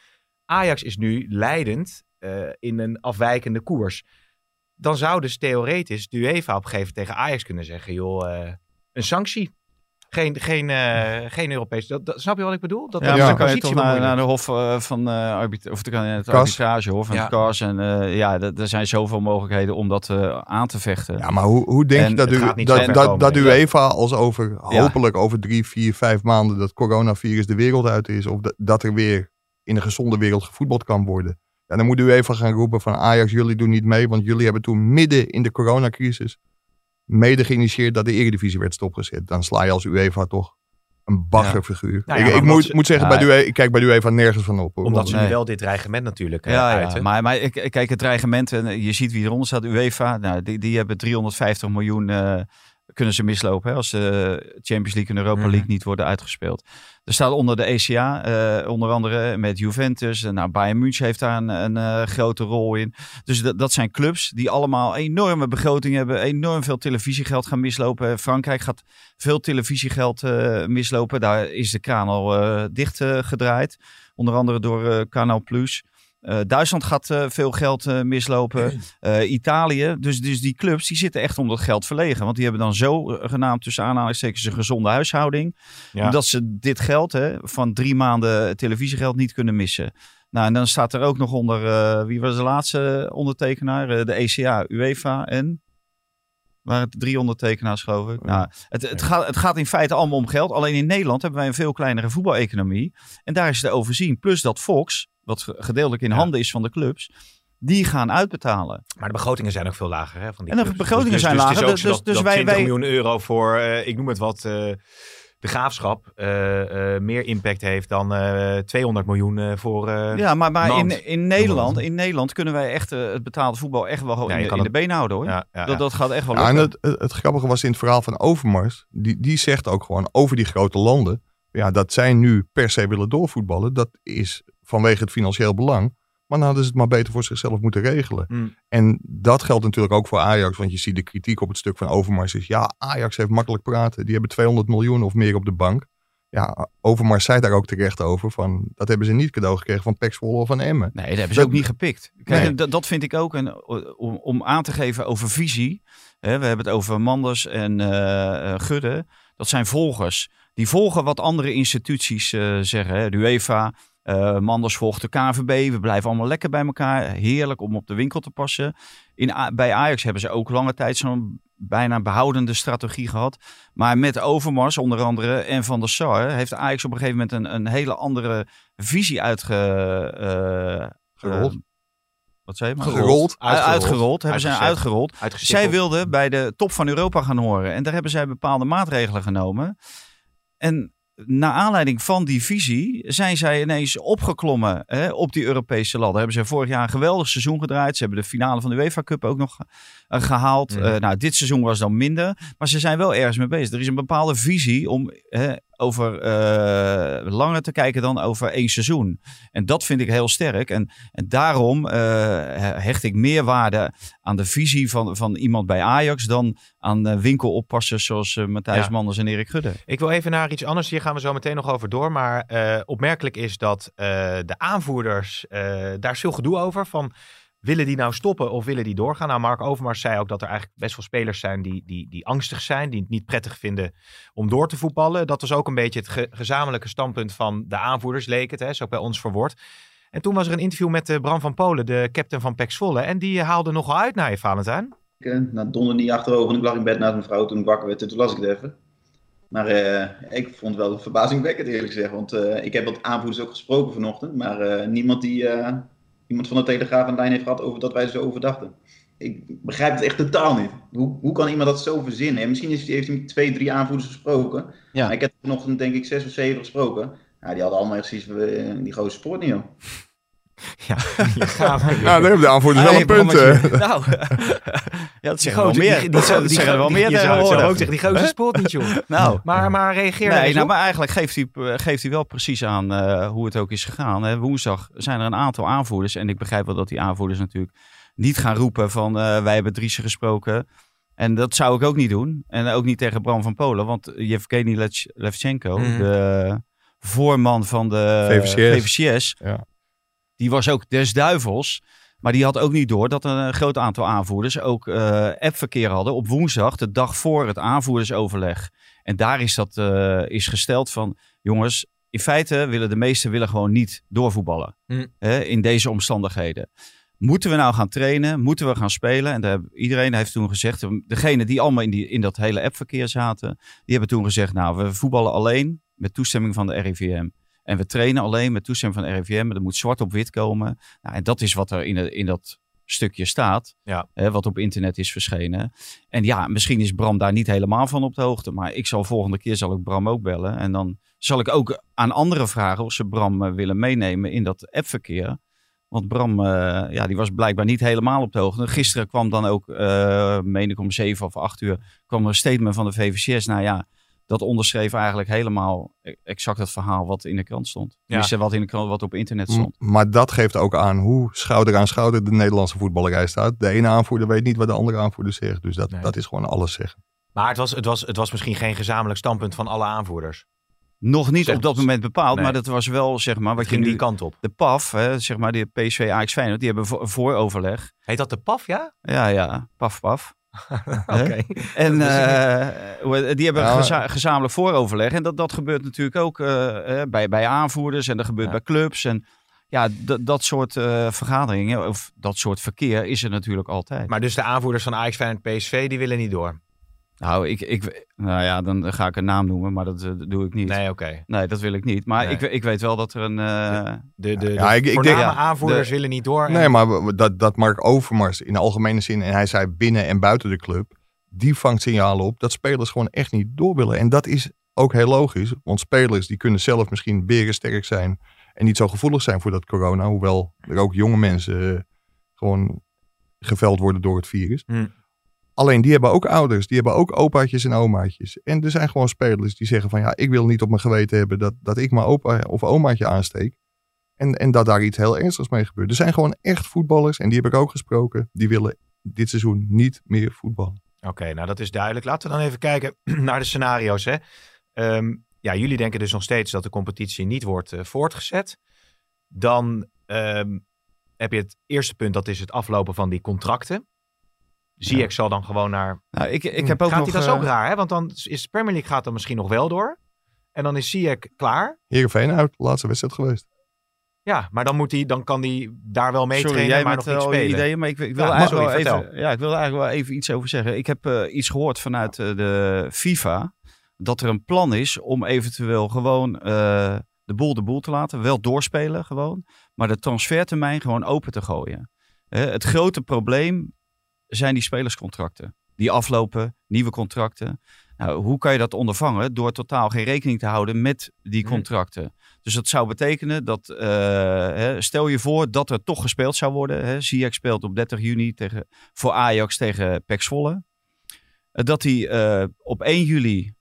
Ajax is nu leidend eh, in een afwijkende koers. Dan zou dus theoretisch de UEFA op een gegeven moment tegen Ajax kunnen zeggen, joh, eh, een sanctie. Geen, geen, eh, geen Europees. Dat, dat- snap je wat ik bedoel? Dat Ja, dat de dan kan je toch naar, naar de hof eh, van eh arbitra- of je het arbitragehof van Ja. het KAS. En eh, ja, er zijn zoveel mogelijkheden om dat eh, aan te vechten. Ja, maar hoe, hoe denk En je dat, u, dat, dat, dat UEFA als over, hopelijk over drie, vier, vijf maanden dat coronavirus de wereld uit is. Of dat, dat er weer in een gezonde wereld gevoetbald kan worden. Ja, dan moet u even gaan roepen van Ajax, jullie doen niet mee. Want jullie hebben toen midden in de coronacrisis mede geïnitieerd dat de eredivisie werd stopgezet. Dan sla je als UEFA toch een baggerfiguur. Nou ja, ik ik moet, ze- moet zeggen, Ja, bij de, UE ik kijk bij de UEFA nergens van op. hoor. Omdat ze Nee. nu wel dit dreigement natuurlijk eh, Ja, ja, uiten. maar, maar ik- kijk, het dreigement, en je ziet wie eronder staat, UEFA, nou, die, die hebben 350 miljoen, eh, kunnen ze mislopen hè, als de Champions League en Europa Mhm. League niet worden uitgespeeld. Er staat onder de ECA, eh, onder andere met Juventus, en nou, Bayern München heeft daar een, een eh, grote rol in. Dus dat, zijn clubs die allemaal enorme begroting hebben, enorm veel televisiegeld gaan mislopen. Frankrijk gaat veel televisiegeld eh, mislopen, daar is de kraan al dicht gedraaid. Onder andere door Canal Plus. Eh, Duitsland gaat eh, veel geld eh, mislopen. Italië. Dus, dus die clubs die zitten echt om dat geld verlegen. Want die hebben dan zo genaamd tussen aanhalingstekens een gezonde huishouding. Ja. Dat ze dit geld hè, van drie maanden televisiegeld niet kunnen missen. Nou, en dan staat er ook nog onder, wie was de laatste ondertekenaar? De ECA, UEFA en... Waren het drie ondertekenaars, geloof ik. Nou, het, het, gaat, het gaat in feite allemaal om geld. Alleen in Nederland hebben wij een veel kleinere voetbaleconomie. En daar is het overzien. Plus dat Fox, wat gedeeltelijk in Ja. handen is van de clubs, die gaan uitbetalen. Maar de begrotingen zijn ook veel lager. Hè, van die en de clubs. begrotingen Dus- zijn dus, lager. Dus, Dus, dus, dus, dat, dat wij, 20 wij, miljoen euro voor, eh, ik noem het wat, eh, de graafschap eh, eh, meer impact heeft dan eh 200 miljoen voor. eh, ja, maar, maar in, in, Nederland, in Nederland kunnen wij echt het betaalde voetbal echt wel Ja, in, de, kan in de benen houden hoor. ja, ja, Dat, ja. dat gaat echt wel Ja, en lukken. het, het, het grappige was in het verhaal van Overmars. Die, die zegt ook gewoon over die grote landen. Ja, dat zij nu per se willen doorvoetballen. Dat is vanwege het financieel belang. Maar dan hadden ze het maar beter voor zichzelf moeten regelen. Hmm. En dat geldt natuurlijk ook voor Ajax. Want je ziet de kritiek op het stuk van Overmars is... Ja, Ajax heeft makkelijk praten. Die hebben 200 miljoen of meer op de bank. Ja, Overmars zei daar ook terecht over. Van, dat hebben ze niet cadeau gekregen van Pek Zwolle of van Emmen. Nee, dat hebben ze Dat- ook niet gepikt. Kijk, Nee. en dat, dat vind ik ook een, om, om aan te geven over visie. Hè, we hebben het over Manders en eh, eh, Gudde. Dat zijn volgers. Die volgen wat andere instituties eh, zeggen. Hè. De UEFA, eh, Manders volgt de KVB. We blijven allemaal lekker bij elkaar. Heerlijk om op de winkel te passen. In, bij Ajax hebben ze ook lange tijd zo'n bijna behoudende strategie gehad. Maar met Overmars onder andere en Van der Sar... heeft Ajax op een gegeven moment een, een hele andere visie uitge... eh, Gerold. eh, wat zei je? maar? Gerold. Uit- Uitgerold. Hebben zij Uitgezet. uitgerold. Zij wilden bij de top van Europa gaan horen. En daar hebben zij bepaalde maatregelen genomen. En naar aanleiding van die visie zijn zij ineens opgeklommen hè, op die Europese ladder. Hebben ze vorig jaar een geweldig seizoen gedraaid. Ze hebben de finale van de UEFA Cup ook nog gehaald. Mhm. Eh, nou, dit seizoen was dan minder. Maar ze zijn wel ergens mee bezig. Er is een bepaalde visie om hè, over eh, langer te kijken dan over één seizoen. En dat vind ik heel sterk. En, en daarom eh, hecht ik meer waarde aan de visie van, van iemand bij Ajax dan aan eh, winkeloppassers zoals eh, Matthijs Ja. Manders en Erik Gudde. Ik wil even naar iets anders. Hier gaan we zo meteen nog over door. Maar eh, opmerkelijk is dat eh, de aanvoerders, eh, daar veel gedoe over. Van, willen die nou stoppen of willen die doorgaan? Nou, Mark Overmars zei ook dat er eigenlijk best wel spelers zijn die, die, die angstig zijn. Die het niet prettig vinden om door te voetballen. Dat was ook een beetje het ge- gezamenlijke standpunt van de aanvoerders, leek het. Hè, zo bij ons verwoord. En toen was er een interview met eh, Bram van Polen, de captain van Pek Zwolle. En die eh, haalde nogal uit naar je, Valentijn. Ik eh, nou, donderde niet achterover en ik lag in bed naast mijn vrouw toen ik wakker werd en toen las ik het even. Maar ik vond het wel verbazingwekkend eerlijk gezegd, want ik heb wat aanvoerders ook gesproken vanochtend, maar niemand die, iemand van de Telegraaf een lijn heeft gehad over dat wij zo over dachten. Ik begrijp het echt totaal niet. Hoe, hoe kan iemand dat zo verzinnen? En misschien is, heeft hij met twee, drie aanvoerders gesproken. Ja. Maar ik heb vanochtend denk ik zes of zeven gesproken. Ja, die hadden allemaal echt van, eh, die grote sport niet joh. Ja, je gaat maar weer. Ja, dan hebben de aanvoerders wel een punt. Eh. Nou, ja, dat Die zeggen er wel meer. die- die- zeggen die- zeggen er wel die- meer je zou- ook zeggen, die gozer spoort niet, joh. Nou, Maar, maar reageer daar Nee, nou, op. maar eigenlijk geeft hij, eh, geeft hij wel precies aan eh, hoe het ook is gegaan. Hè. Woensdag zijn er een aantal aanvoerders. En ik begrijp wel dat die aanvoerders natuurlijk niet gaan roepen van eh, wij hebben Driessen gesproken. En dat zou ik ook niet doen. En ook niet tegen Bram van Polen. Want Yevgeny Levchenko, Mhm. de voorman van de VVCS. VVCS, Ja. Die was ook des duivels. Maar die had ook niet door dat een groot aantal aanvoerders ook eh, appverkeer hadden op woensdag, de dag voor het aanvoerdersoverleg. En daar is dat eh, is gesteld van, jongens, in feite willen de meesten willen gewoon niet doorvoetballen Hm. hè, in deze omstandigheden. Moeten we nou gaan trainen? Moeten we gaan spelen? En daar iedereen heeft toen gezegd, degene die allemaal in, die, in dat hele appverkeer zaten, die hebben toen gezegd, nou, we voetballen alleen met toestemming van de RIVM. En we trainen alleen met toestemming van RIVM. Er moet zwart op wit komen. Nou, en dat is wat er in, de- in dat stukje staat. Ja. Hè, wat op internet is verschenen. En ja, misschien is Bram daar niet helemaal van op de hoogte. Maar ik zal volgende keer zal ik Bram ook bellen. En dan zal ik ook aan anderen vragen of ze Bram eh, willen meenemen in dat appverkeer. Want Bram, eh, ja, die was blijkbaar niet helemaal op de hoogte. Gisteren kwam dan ook, eh meen ik om zeven of acht uur, kwam er een statement van de VVCS. Nou ja, dat onderschreef eigenlijk helemaal e- exact het verhaal wat in de krant stond. Tenminste, wat in de krant, wat op internet stond. M- Maar dat geeft ook aan hoe schouder aan schouder de Nederlandse voetballerij staat. De ene aanvoerder weet niet wat de andere aanvoerder zegt. Dus dat, Nee. dat is gewoon alles zeggen. Maar het was, het, was, het was misschien geen gezamenlijk standpunt van alle aanvoerders. Nog niet op dat moment bepaald, Nee. maar dat was wel, zeg maar, wat Het je nu... die kant op. De PAF, hè, zeg maar, die PSV Ajax Feyenoord, die hebben voor, vooroverleg. Heet dat de PAF, ja? Ja, ja, paf, paf. [LAUGHS] Oké. En eh, die hebben Ja. geza- gezamenlijk vooroverleg. En dat, dat gebeurt natuurlijk ook eh, bij, bij aanvoerders en dat gebeurt Ja. bij clubs. En ja, dat soort eh, vergaderingen of dat soort verkeer is er natuurlijk altijd. Maar dus de aanvoerders van Ajax Feyenoord PSV, die willen niet door. Nou, ik, ik, nou ja, dan ga ik een naam noemen, maar dat, doe ik niet. Nee, oké. Nee, dat wil ik niet. Maar ik, ik weet wel dat er een... Uh... De, de, ja, ik, ik denk, aanvoerders willen niet door. Nee, maar dat, dat Mark Overmars in de algemene zin, en hij zei binnen en buiten de club, die vangt signalen op dat spelers gewoon echt niet door willen. En dat is ook heel logisch, want spelers die kunnen zelf misschien sterk zijn en niet zo gevoelig zijn voor dat corona, hoewel er ook jonge mensen uh, gewoon geveld worden door het virus. Hm. Alleen die hebben ook ouders, die hebben ook opaatjes en omaatjes. En er zijn gewoon spelers die zeggen van ja, ik wil niet op mijn geweten hebben dat, dat ik mijn opa of omaatje aansteek. En, en dat daar iets heel ernstigs mee gebeurt. Er zijn gewoon echt voetballers, en die heb ik ook gesproken, die willen dit seizoen niet meer voetballen. Oké, nou dat is duidelijk. Laten we dan even kijken [CLEARS THROAT] naar de scenario's. Hè. Ehm, ja, jullie denken dus nog steeds dat de competitie niet wordt uh, voortgezet. Dan um, heb je het eerste punt, dat is het aflopen van die contracten. Zie ik zal dan gewoon naar. Nou, ik, ik heb ook gaat nog, hij, dat is ook raar, hè? Want dan is Premier League gaat dan misschien nog wel door. En dan is Ziyech klaar. Heerenveen uit, laatste wedstrijd geweest. Ja, maar dan, moet hij, dan kan hij daar wel mee trainen, jij maar nog niet spelen. Ideeën, maar ik, ik wil ja, eigenlijk wel even, ja, ik wil eigenlijk wel even iets over zeggen. Ik heb uh, iets gehoord vanuit uh, de FIFA dat er een plan is om eventueel gewoon uh, de boel de boel te laten, wel doorspelen gewoon, maar de transfertermijn gewoon open te gooien. het grote probleem zijn die spelerscontracten. Die aflopen, nieuwe contracten. Nou, hoe kan je dat ondervangen? Door totaal geen rekening te houden met die mhm. contracten. Dus dat zou betekenen dat, uh, hè, stel je voor dat er toch gespeeld zou worden. Hè, Ziyech speelt op 30 juni tegen, voor Ajax tegen Pek Zwolle. Uh, dat hij uh, op 1 juli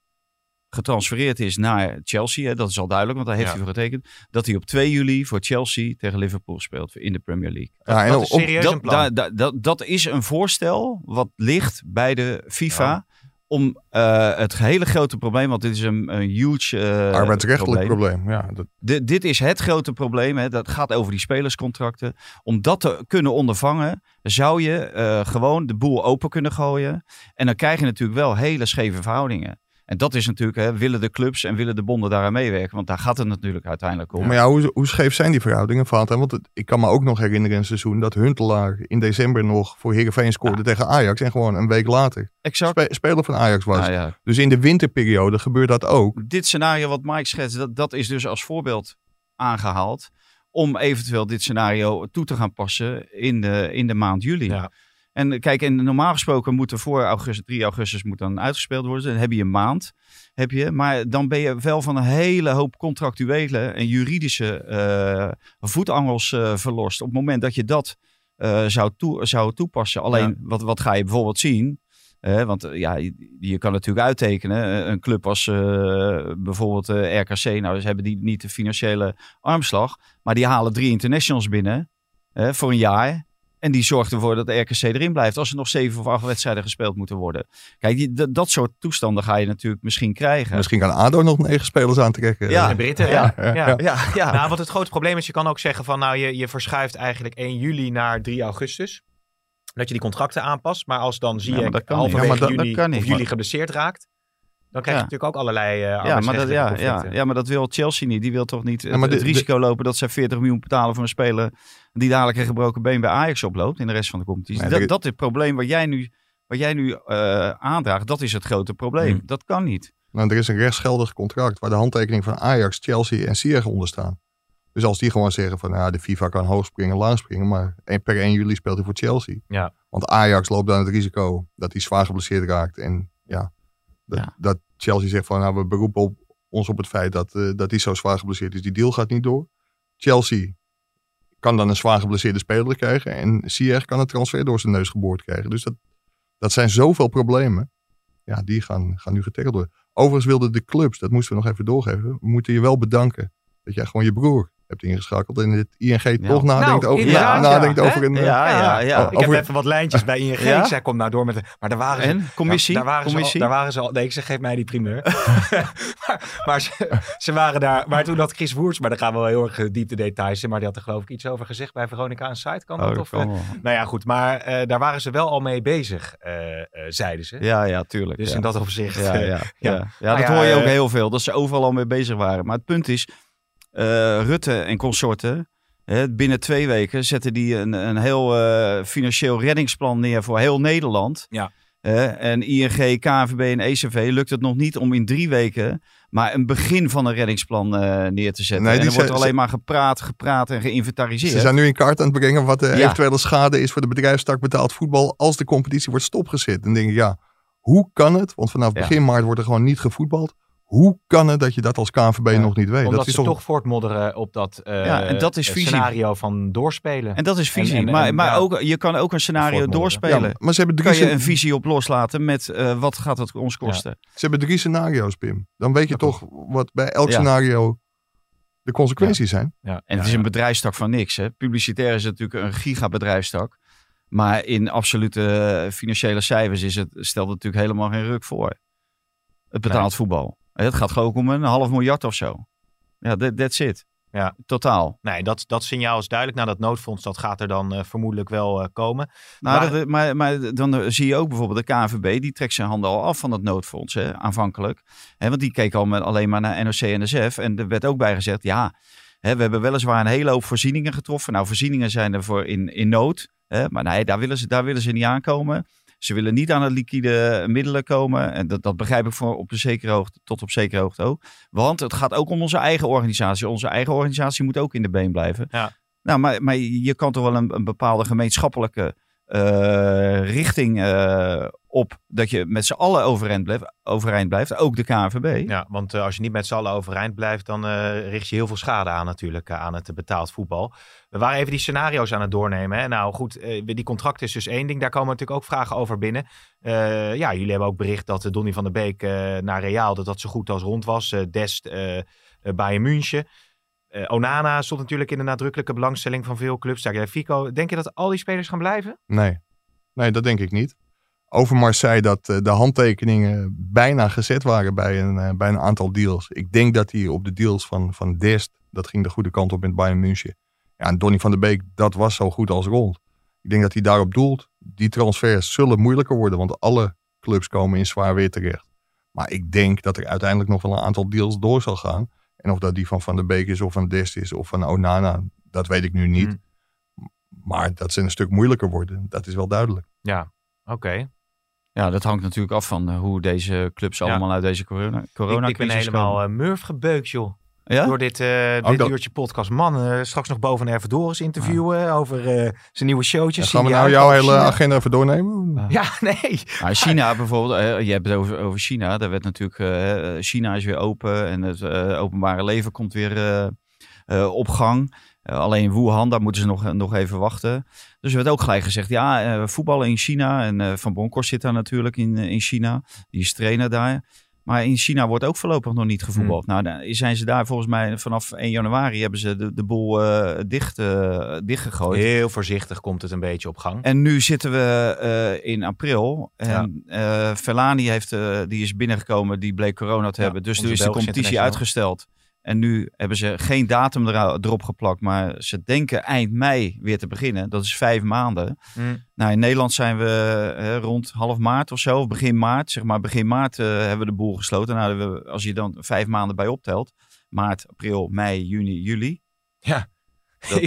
getransfereerd is naar Chelsea. Hè, dat is al duidelijk, want daar heeft hij voor getekend. Dat hij op 2 juli voor Chelsea tegen Liverpool speelt in de Premier League. Ja, dat, is serieus dat, dat, dat, dat, is een voorstel wat ligt bij de FIFA. Om uh, het hele grote probleem, want dit is een, een huge uh, arbeidsrechtelijk probleem. Ja, dat... dit is het grote probleem. Hè, dat gaat over die spelerscontracten. Om dat te kunnen ondervangen, zou je uh, gewoon de boel open kunnen gooien. En dan krijg je natuurlijk wel hele scheve verhoudingen. En dat is natuurlijk, hè, willen de clubs en willen de bonden daaraan meewerken? Want daar gaat het natuurlijk uiteindelijk om. Maar ja, hoe, hoe scheef zijn die verhoudingen, Vaten? Want ik kan me ook nog herinneren een seizoen dat Huntelaar in december nog voor Heerenveen scoorde tegen Ajax. En gewoon een week later exact. speler van Ajax was. ja. Dus in de winterperiode gebeurt dat ook. Dit scenario wat Mike schetst, dat, dat is dus als voorbeeld aangehaald. Om eventueel dit scenario toe te gaan passen in de, in de maand juli. Ja. En kijk, en normaal gesproken moet er voor augustus, 3 augustus moet dan uitgespeeld worden. Dan heb je een maand. Heb je, maar dan ben je wel van een hele hoop contractuele en juridische uh, voetangels uh, verlost. Op het moment dat je dat uh, zou, toe, zou toepassen. Alleen, wat, wat ga je bijvoorbeeld zien? want ja, je, je, kan natuurlijk uittekenen. Een club als bijvoorbeeld RKC, nou, ze hebben die niet de financiële armslag. Maar die halen drie internationals binnen voor een jaar. En die zorgt ervoor dat de RKC erin blijft. Als er nog zeven of acht wedstrijden gespeeld moeten worden. Kijk, die, dat soort toestanden ga je natuurlijk misschien krijgen. Misschien kan ADO nog negen spelers aantrekken. Ja, de Britten. Ja. Ja. Ja. ja. Nou, wat het grote probleem is, je kan ook zeggen van nou, je, je verschuift eigenlijk 1 juli naar 3 augustus. Dat je die contracten aanpast. Maar als dan zie je halverwege juli of juli geblesseerd raakt. Dan krijg je natuurlijk ook allerlei uh, ja, maar dat, ja, ja, ja, maar dat wil Chelsea niet. Die wil toch niet het, het risico lopen dat ze 40 miljoen betalen voor een speler die dadelijk een gebroken been bij Ajax oploopt in de rest van de competitie. dat, dat is het probleem wat jij nu, wat jij nu uh, aandraagt. Dat is het grote probleem. Hmm. Dat kan niet. Nou, er is een rechtsgeldig contract waar de handtekening van Ajax, Chelsea en Sierra onder staan. Dus als die gewoon zeggen van nou, de FIFA kan hoog springen, laag springen, maar per 1 juli speelt hij voor Chelsea. Ja. Want Ajax loopt dan het risico dat hij zwaar geblesseerd raakt. En ja, dat, ja. dat Chelsea zegt van nou, we beroepen op, ons op het feit dat, uh, dat hij zo zwaar geblesseerd is. Die deal gaat niet door. Chelsea kan dan een zwaar geblesseerde speler krijgen. En Sier kan een transfer door zijn neus geboord krijgen. Dus dat, dat zijn zoveel problemen. Ja, die gaan, gaan nu getackled worden. Overigens wilden de clubs, dat moesten we nog even doorgeven. Moeten je wel bedanken dat jij gewoon je broer hebt ingeschakeld en het ING toch nadenkt nou, over, ja, nadenkt over een... Ja, ja, ja. ik heb even wat lijntjes bij ING. [LAUGHS] Ik zei, kom nou door met... De, maar daar waren en? Commissie? daar, waren commissie? Ze al, daar waren ze al... Nee, ik zeg, geef mij die primeur. [LAUGHS] maar, maar ze, ze, waren daar... Maar toen had Chris Woerts, maar daar gaan we wel heel erg diep de details in, maar die had er geloof ik iets over gezegd bij Veronica aan site. Kan dat? Oh, of, uh, nou ja, goed. Maar uh, daar waren ze wel al mee bezig, uh, zeiden ze. Ja, ja, tuurlijk. Dus in dat opzicht... Ja, ja, ja. ja. dat hoor je ook heel veel. Dat ze overal al mee bezig waren. Maar het punt is Rutte en consorten. Hè, binnen twee weken zetten die een, een heel uh, financieel reddingsplan neer voor heel Nederland. Ja. en ING, KNVB en ECV lukt het nog niet om in drie weken maar een begin van een reddingsplan uh, neer te zetten. Nee, en er wordt alleen maar gepraat, gepraat en geïnventariseerd. Ze zijn nu in kaart aan het brengen wat de eventuele schade is voor de bedrijfstak betaald voetbal als de competitie wordt stopgezet. Dan denk ik, ja, hoe kan het? Want vanaf begin maart wordt er gewoon niet gevoetbald. Hoe kan het dat je dat als KNVB nog niet weet? Omdat dat is ze toch... voortmodderen op dat, uh, ja, en dat is scenario van doorspelen. En dat is visie. maar maar ook, je kan ook een scenario doorspelen. Ja, maar ze hebben drie kan je een visie op loslaten met uh, wat gaat het ons kosten? Ze hebben drie scenario's, Pim. Dan weet je toch wat bij elk scenario de consequenties zijn. Ja. En het is een bedrijfstak van niks. Hè? Publicitair is het natuurlijk een gigabedrijfstak. Maar in absolute eh, financiële cijfers is het, stelt het natuurlijk helemaal geen ruk voor. Het betaald voetbal. Het gaat gewoon om een half miljard of zo. Ja, that, that's it. Ja. Totaal. Nee, dat, dat signaal is duidelijk. Nou, dat noodfonds, dat gaat er dan uh, vermoedelijk wel uh, komen. Nou, maar... Dat, maar, maar, dan zie je ook bijvoorbeeld de KNVB, die trekt zijn handen al af van dat noodfonds, hè, aanvankelijk. Hè, want die keek al met, alleen maar naar NOC-NSF. En er werd ook bij gezegd, ja, hè, we hebben weliswaar een hele hoop voorzieningen getroffen. Nou, voorzieningen zijn er voor in, in nood. Hè, maar nee, daar willen, ze, daar willen ze niet aankomen. Ze willen niet aan de liquide middelen komen. En dat, dat begrijp ik voor op een zekere hoogte, tot op zekere hoogte ook. Want het gaat ook om onze eigen organisatie. Onze eigen organisatie moet ook in de been blijven. Ja. Nou, maar, maar je kan toch wel een, een bepaalde gemeenschappelijke richting uh, op dat je met z'n allen overeind blijft, overeind blijft, ook de KNVB. Ja, want uh, als je niet met z'n allen overeind blijft, dan richt je heel veel schade aan natuurlijk aan het betaald voetbal. We waren even die scenario's aan het doornemen. Hè? Nou goed, die contract is dus één ding. Daar komen natuurlijk ook vragen over binnen. ja, jullie hebben ook bericht dat Donny van der Beek naar Real, dat dat zo goed als rond was. Dest bij München. Uh, Onana stond natuurlijk in de nadrukkelijke belangstelling van veel clubs. Fico, denk je dat al die spelers gaan blijven? Nee, nee dat denk ik niet. Overmars zei dat uh, de handtekeningen bijna gezet waren bij een, uh, bij een aantal deals. Ik denk dat hij op de deals van, van Dest, dat ging de goede kant op met Bayern München. Ja, en Donny van der Beek, dat was zo goed als rond. Ik denk dat hij daarop doelt. Die transfers zullen moeilijker worden, want alle clubs komen in zwaar weer terecht. Maar ik denk dat er uiteindelijk nog wel een aantal deals door zal gaan. En of dat die van Van der Beek is of van Dest is of van Onana, dat weet ik nu niet. Hmm. Maar dat ze een stuk moeilijker worden, dat is wel duidelijk. Ja, oké. Ja, dat hangt natuurlijk af van uh, hoe deze clubs allemaal uit deze corona, corona Ik, ik ben helemaal uh, Murf gebeukt, joh. Ja? Door dit, uh, dit uurtje podcast. Man, straks nog boven Erven interviewen over zijn nieuwe showtjes. gaan we nou jouw hele agenda even doornemen? Ja, [LAUGHS] nee. China bijvoorbeeld, je hebt het over, over China. Daar werd natuurlijk, China is weer open en het openbare leven komt weer op gang. alleen Wuhan, daar moeten ze nog, nog even wachten. Dus er werd ook gelijk gezegd, ja, voetballen in China. En Van Bronckhorst zit daar natuurlijk in, in China. Die is trainer daar. Maar in China wordt ook voorlopig nog niet gevoetbald. Hmm. Nou, zijn ze daar volgens mij vanaf 1 januari hebben ze de, de boel uh, dicht, uh, dichtgegooid. Heel voorzichtig komt het een beetje op gang. En nu zitten we uh, in april. En ja. Heeft, die is binnengekomen, die bleek corona te hebben. Dus nu is de competitie uitgesteld. En nu hebben ze geen datum erop geplakt, maar ze denken eind mei weer te beginnen. Dat is vijf maanden. Mm. Nou, in Nederland zijn we rond half maart of zo, of begin maart. Zeg maar begin maart uh, hebben we de boel gesloten. Nou, we, als je dan vijf maanden bij optelt, maart, april, mei, juni, juli. Ja. [LAUGHS]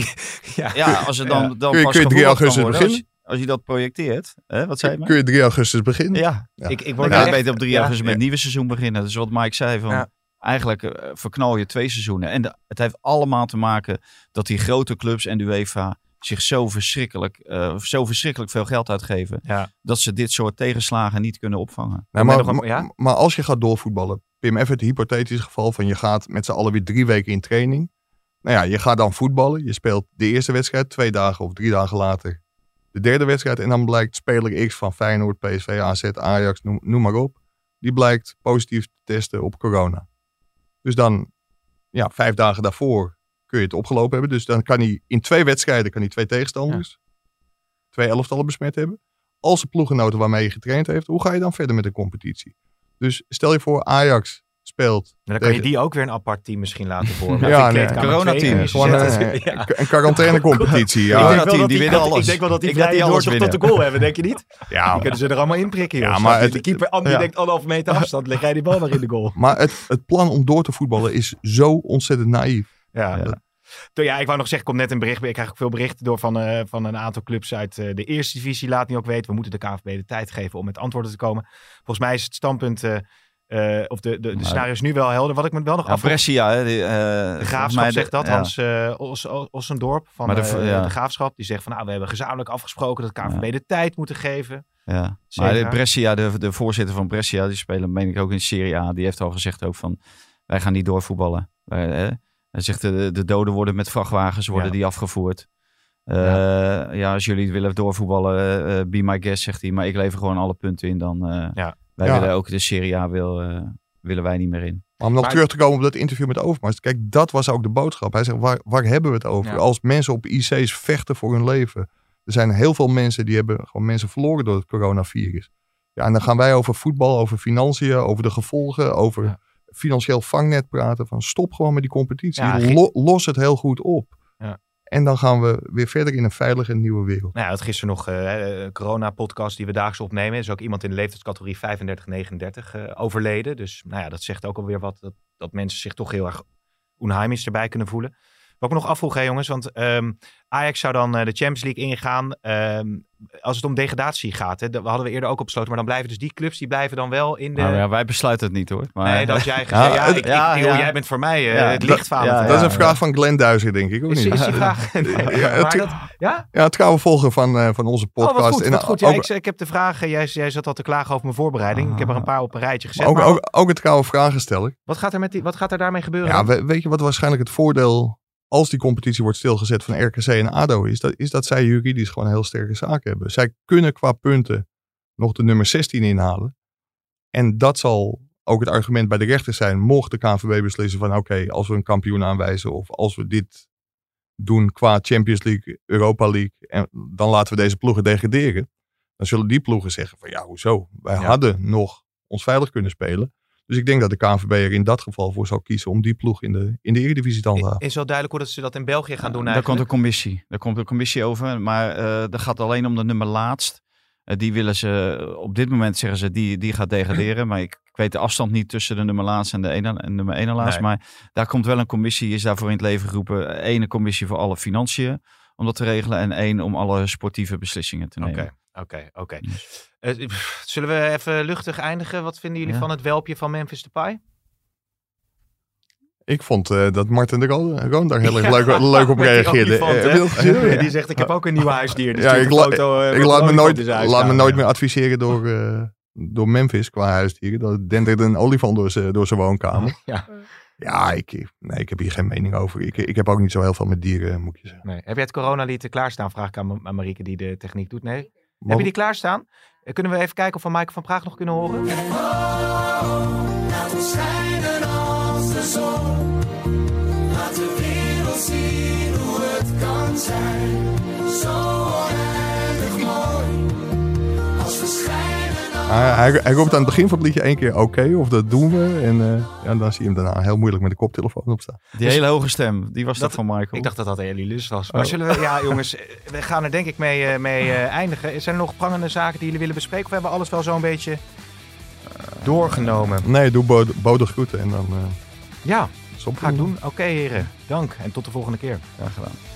ja. ja, als je dan, dan kun je, pas kun je 3 augustus beginnen? Als je, dat projecteert, hè, wat zei je? Kun je 3 augustus beginnen? Ja, ja. Ik, ik word ja, beter op 3 augustus met het nieuwe seizoen beginnen. Dat is wat Mike zei van eigenlijk uh, verknal je twee seizoenen. En het heeft allemaal te maken dat die grote clubs en de UEFA zich zo verschrikkelijk, uh, zo verschrikkelijk veel geld uitgeven. Dat ze dit soort tegenslagen niet kunnen opvangen. Nou, maar, ja? maar, als je gaat doorvoetballen, Pim, even het hypothetische geval van je gaat met z'n allen weer drie weken in training. Nou ja, je gaat dan voetballen. Je speelt de eerste wedstrijd twee dagen of drie dagen later. De derde wedstrijd en dan blijkt speler X van Feyenoord, PSV, AZ, Ajax, noem, noem maar op. Die blijkt positief te testen op corona. Dus dan, ja, vijf dagen daarvoor kun je het opgelopen hebben. Dus dan kan hij in twee wedstrijden kan hij twee tegenstanders, twee elftallen besmet hebben. Als de ploegenoten waarmee je getraind heeft, hoe ga je dan verder met de competitie? Dus stel je voor Ajax speelt. dan kan je die ook weer een apart team misschien laten [LAUGHS] vormen. ja, nee, corona-team. Gewoon een, [LAUGHS] ja. een quarantainecompetitie. Ja. Ik, denk die, die alles. ik denk wel dat die vrije doortocht tot de goal hebben, denk je niet? Ja. Die kunnen ze er allemaal in prikken. Ja, maar het, de keeper Andy ja. denkt anderhalf meter afstand, leg jij die bal maar in de goal. [LAUGHS] Maar het, het plan om door te voetballen is zo ontzettend naïef. Ja. ja, ik wou nog zeggen, komt net een bericht. Ik krijg ook veel berichten door van, uh, van een aantal clubs uit de eerste divisie. Laat nu ook weten, we moeten de KVB de tijd geven om met antwoorden te komen. Volgens mij is het standpunt uh, of de, de, de scenario is nu wel helder. Wat ik me wel nog ja, af... Brescia, hè, die, uh, de Graafschap zegt dat. Ja. Hans uh, Os, Ossendorp van de, de, Graafschap. Die zegt van nou, we hebben gezamenlijk afgesproken dat KVB de tijd moeten geven. Ja, maar de Brescia, de, de voorzitter van Brescia, die spelen meen ik ook in Serie A. Die heeft al gezegd ook van, wij gaan niet doorvoetballen. Wij, hè? Hij zegt, de, de doden worden met vrachtwagens worden die afgevoerd. Ja. ja. als jullie willen doorvoetballen, be my guest, zegt hij. Maar ik lever gewoon alle punten in, dan... ja. Wij willen ook de Serie A wil, uh, willen wij niet meer in. Maar om nog terug te komen op dat interview met Overmars. Kijk, dat was ook de boodschap. Hij zegt, waar, waar hebben we het over? Als mensen op IC's vechten voor hun leven. Er zijn heel veel mensen die hebben gewoon mensen verloren door het coronavirus. Ja, en dan gaan wij over voetbal, over financiën, over de gevolgen, over financieel vangnet praten. Van stop gewoon met die competitie. Ja, los het heel goed op. Ja. En dan gaan we weer verder in een veilige nieuwe wereld. Nou ja, het gisteren nog uh, corona-podcast die we daags opnemen. Is ook iemand in de leeftijdscategorie 35-39 uh, overleden. Dus nou ja, dat zegt ook alweer wat. Dat, dat mensen zich toch heel erg onheimisch erbij kunnen voelen. Wat ik me nog afvroeg, hè, jongens, want um, Ajax zou dan uh, de Champions League ingaan. Um, als het om degradatie gaat, hè, dat hadden we eerder ook opgesloten. Maar dan blijven dus die clubs, die blijven dan wel in de... Nou ja, wij besluiten het niet hoor. Maar... Nee, dat jij gezegd, [LAUGHS] ja, ik, ja, ik, jij bent voor mij uh, het lichtvaren. dat is een vraag van Glenn Duizer, denk ik, of is, niet? Is die [LAUGHS] vraag? ja, het, dat, ja? ja, het gaan we volgen van, uh, van onze podcast. Oh, wat goed, wat goed. Ja, ik, ik, heb de vragen, jij, jij zat al te klagen over mijn voorbereiding. Ik heb er een paar op een rijtje gezet. Ook, maar ook, ook het gaan we vragen stellen. Wat gaat er, met die, wat gaat er daarmee gebeuren? Ja, weet je wat waarschijnlijk het voordeel als die competitie wordt stilgezet van RKC en ADO is, dat, is dat zij juridisch gewoon een heel sterke zaak hebben. Zij kunnen qua punten nog de nummer 16 inhalen. En dat zal ook het argument bij de rechter zijn, mocht de KNVB beslissen van oké, als we een kampioen aanwijzen of als we dit doen qua Champions League, Europa League, en dan laten we deze ploegen degraderen. Dan zullen die ploegen zeggen van ja, hoezo? Wij hadden nog ons veilig kunnen spelen. Dus ik denk dat de KNVB er in dat geval voor zal kiezen om die ploeg in de, in de Eredivisie te handhaven. Is wel duidelijk hoe dat ze dat in België gaan doen Daar komt een commissie. Daar komt een commissie over. Maar uh, dat gaat alleen om de nummer laatst. Uh, die willen ze, op dit moment zeggen ze, die, die gaat degraderen. maar ik, ik, weet de afstand niet tussen de nummer laatst en de ene, en nummer ene laatst. Nee. Maar daar komt wel een commissie, is daarvoor in het leven geroepen. Ene commissie voor alle financiën om dat te regelen. En één om alle sportieve beslissingen te nemen. Oké, oké. Uh, zullen we even luchtig eindigen? Wat vinden jullie ja. van het welpje van Memphis Depay? Ik vond uh, dat Martin de Roon daar heel erg leuk, leuk op [LAUGHS] reageerde. Uh, die zegt, ik heb ook een nieuw huisdier. Dus ja, ik, la foto, ik laat, me nooit, laat me nooit meer adviseren door, door Memphis qua huisdieren. Dat dendert een olifant door, door zijn woonkamer. [LAUGHS] Ja. Ja, ik, nee, ik heb hier geen mening over. Ik, ik heb ook niet zo heel veel met dieren, moet je zeggen. Nee. Heb jij het coronalied klaarstaan? Vraag ik aan, aan Marieke die de techniek doet. Nee? Mag... Heb je die klaarstaan? Eh, kunnen we even kijken of we Maaike van Praag nog kunnen horen? Oh, laat ons schijnen als de zon. Laat de wereld zien hoe het kan zijn. Hij, hij, roept aan het begin van het liedje één keer oké, of dat doen we. En uh, ja, dan zie je hem daarna heel moeilijk met de koptelefoon opstaan. Die dus, hele hoge stem, die was dat, van Michael? Ik dacht dat dat Ellie Lus was. Maar oh. zullen we, ja [LAUGHS] jongens, we gaan er denk ik mee, uh, mee uh, eindigen. Zijn er nog prangende zaken die jullie willen bespreken? Of hebben we alles wel zo'n beetje doorgenomen? Nee, doe groeten en dan... ja, ga ik doen. Oké okay, heren, dank en tot de volgende keer. Graag gedaan.